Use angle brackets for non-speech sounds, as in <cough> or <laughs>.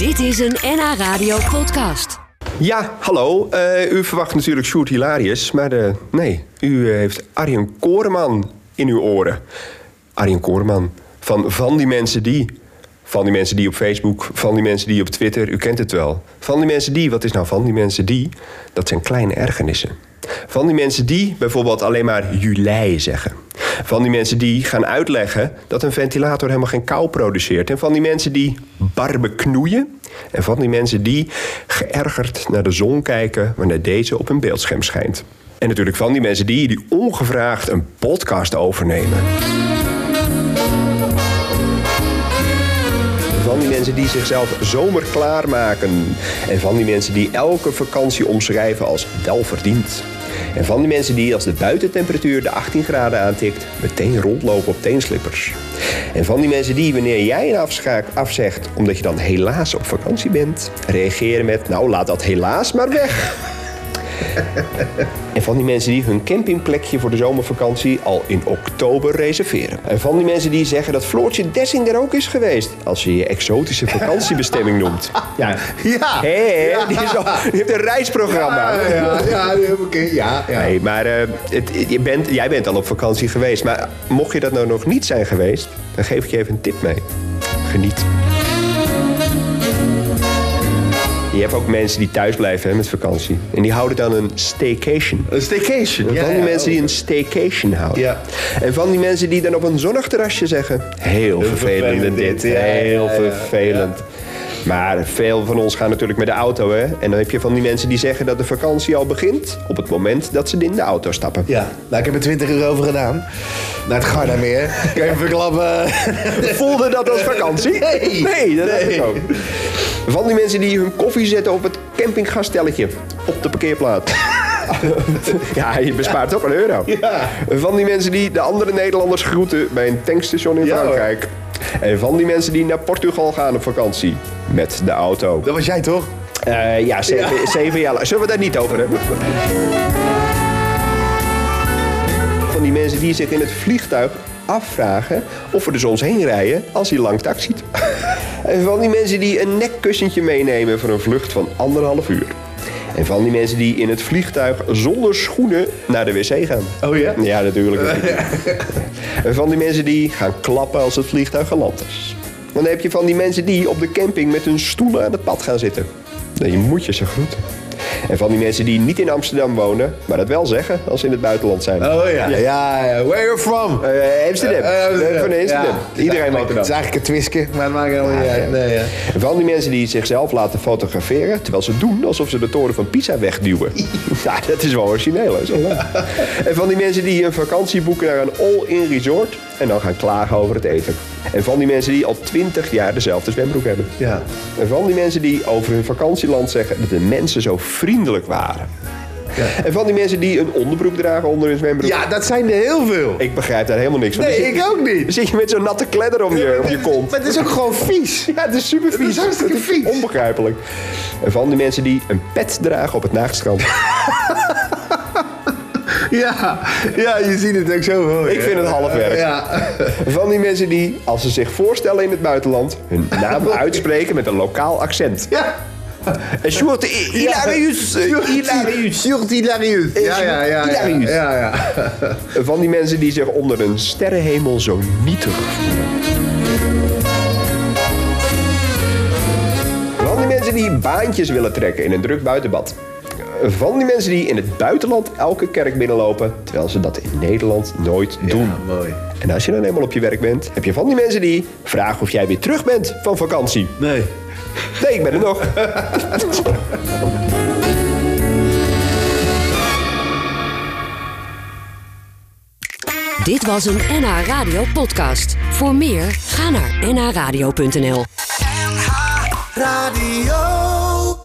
Dit is een NH Radio podcast. Ja, hallo. Eh, u verwacht natuurlijk Sjoerd Hilarius, maar eh, nee, u eh, heeft Arjen Koreman in uw oren. Arjen Koreman van Van die Mensen Die. Van die mensen die op Facebook, van die mensen die op Twitter, u kent het wel. Van die mensen die, wat is nou van die mensen die? Dat zijn kleine ergernissen. Van die mensen die bijvoorbeeld alleen maar jullie zeggen. Van die mensen die gaan uitleggen dat een ventilator helemaal geen kou produceert. En van die mensen die barbe knoeien. En van die mensen die geërgerd naar de zon kijken wanneer deze op een beeldscherm schijnt. En natuurlijk van die mensen die, die ongevraagd een podcast overnemen. Van die mensen die zichzelf zomer klaarmaken. En van die mensen die elke vakantie omschrijven als welverdiend. En van die mensen die als de buitentemperatuur de 18 graden aantikt, meteen rondlopen op teenslippers. En van die mensen die wanneer jij een afspraak afzegt omdat je dan helaas op vakantie bent, reageren met nou laat dat helaas maar weg. <laughs> En van die mensen die hun campingplekje voor de zomervakantie al in oktober reserveren. En van die mensen die zeggen dat Floortje Dessing er ook is geweest. Als je je exotische vakantiebestemming <laughs> noemt. Ja, Ja. Hé, die, is al, die heeft een reisprogramma. Ja, ja, ja, ja, oké, ja, ja. Nee, maar eh, het, je bent, jij bent al op vakantie geweest. Maar mocht je dat nou nog niet zijn geweest, dan geef ik je even een tip mee. Geniet. Je hebt ook mensen die thuis blijven hè, met vakantie. En die houden dan een staycation. Een staycation. van Ja, die ja, mensen die een staycation houden. Ja. En van die mensen die dan op een zonnig terrasje zeggen... Heel vervelend dit, ja, heel vervelend. Maar veel van ons gaan natuurlijk met de auto, hè. En dan heb je van die mensen die zeggen dat de vakantie al begint... op het moment dat ze in de auto stappen. Ja, nou, ik heb er 20 euro over gedaan. Naar het Gardameer. <laughs> Je even klappen? Voelde dat als vakantie? Nee. Nee, dat Nee. ik ook. Van die mensen die hun koffie zetten op het campinggastelletje. Op de parkeerplaats. <laughs> ja, je bespaart ook een euro. Ja. Van die mensen die de andere Nederlanders groeten bij een tankstation in Ja, hoor. Frankrijk. En van die mensen die naar Portugal gaan op vakantie. Met de auto. Dat was jij toch? Eh, ja, zeven, zeven jaar lang. Zullen we daar niet over hebben? Van die mensen die zich in het vliegtuig afvragen of we er soms heen rijden als hij lang tak ziet. <laughs> En van die mensen die een nekkussentje meenemen voor een vlucht van anderhalf uur. En van die mensen die in het vliegtuig zonder schoenen naar de wc gaan. Oh ja? Ja, natuurlijk. <laughs> <laughs> En van die mensen die gaan klappen als het vliegtuig geland is. Dan heb je van die mensen die op de camping met hun stoelen aan het pad gaan zitten. Nee, je moet je ze groeten. En van die mensen die niet in Amsterdam wonen, maar dat wel zeggen als ze in het buitenland zijn. Oh ja. Ja, ja. Where you from? Eh, Amsterdam. Eh, van Amsterdam. Ja. Iedereen er Het dan. is eigenlijk een twiske, maar het maakt helemaal niet uit. Nee, ja. En van die mensen die zichzelf laten fotograferen, terwijl ze doen alsof ze de toren van Pisa wegduwen. <laughs> ja, dat is wel origineel, hè? Zo <laughs> en van die mensen die een vakantie boeken naar een all-in resort en dan gaan klagen over het eten. En van die mensen die al twintig jaar dezelfde zwembroek hebben. Ja. En van die mensen die over hun vakantieland zeggen dat de mensen zo vriendelijk waren. En van die mensen die een onderbroek dragen onder hun zwembroek. ja, dat zijn er heel veel. Ik begrijp daar helemaal niks van. Nee, ik ook niet. Dan zit je met zo'n natte kledder om je, om je kont. Maar het is ook gewoon vies. <laughs> Ja, het is super vies. is hartstikke Het vies. Onbegrijpelijk. En van die mensen die een pet dragen op het nachtstrand. <laughs> Ja, ja, je ziet het ook zo voor je. Ik vind het half werk. Ja. Van die mensen die, als ze zich voorstellen in het buitenland, hun naam <laughs> uitspreken met een lokaal accent. Ja. En Sjoerd, I- Hilarius. eh, Hilarius. Sjoerd Hilarius. Ja, ja, ja. Hilarius. Ja, ja. Van die mensen die zich onder een sterrenhemel zo nietig voelen. Van die mensen die baantjes willen trekken in een druk buitenbad. Van die mensen die in het buitenland elke kerk binnenlopen, terwijl ze dat in Nederland nooit doen. Ja, mooi. En als je dan eenmaal op je werk bent, heb je van die mensen die vragen of jij weer terug bent van vakantie. Nee. Nee, ik ben er nog. <laughs> Dit was een NH Radio podcast. Voor meer, ga naar nhradio.nl. NH Radio.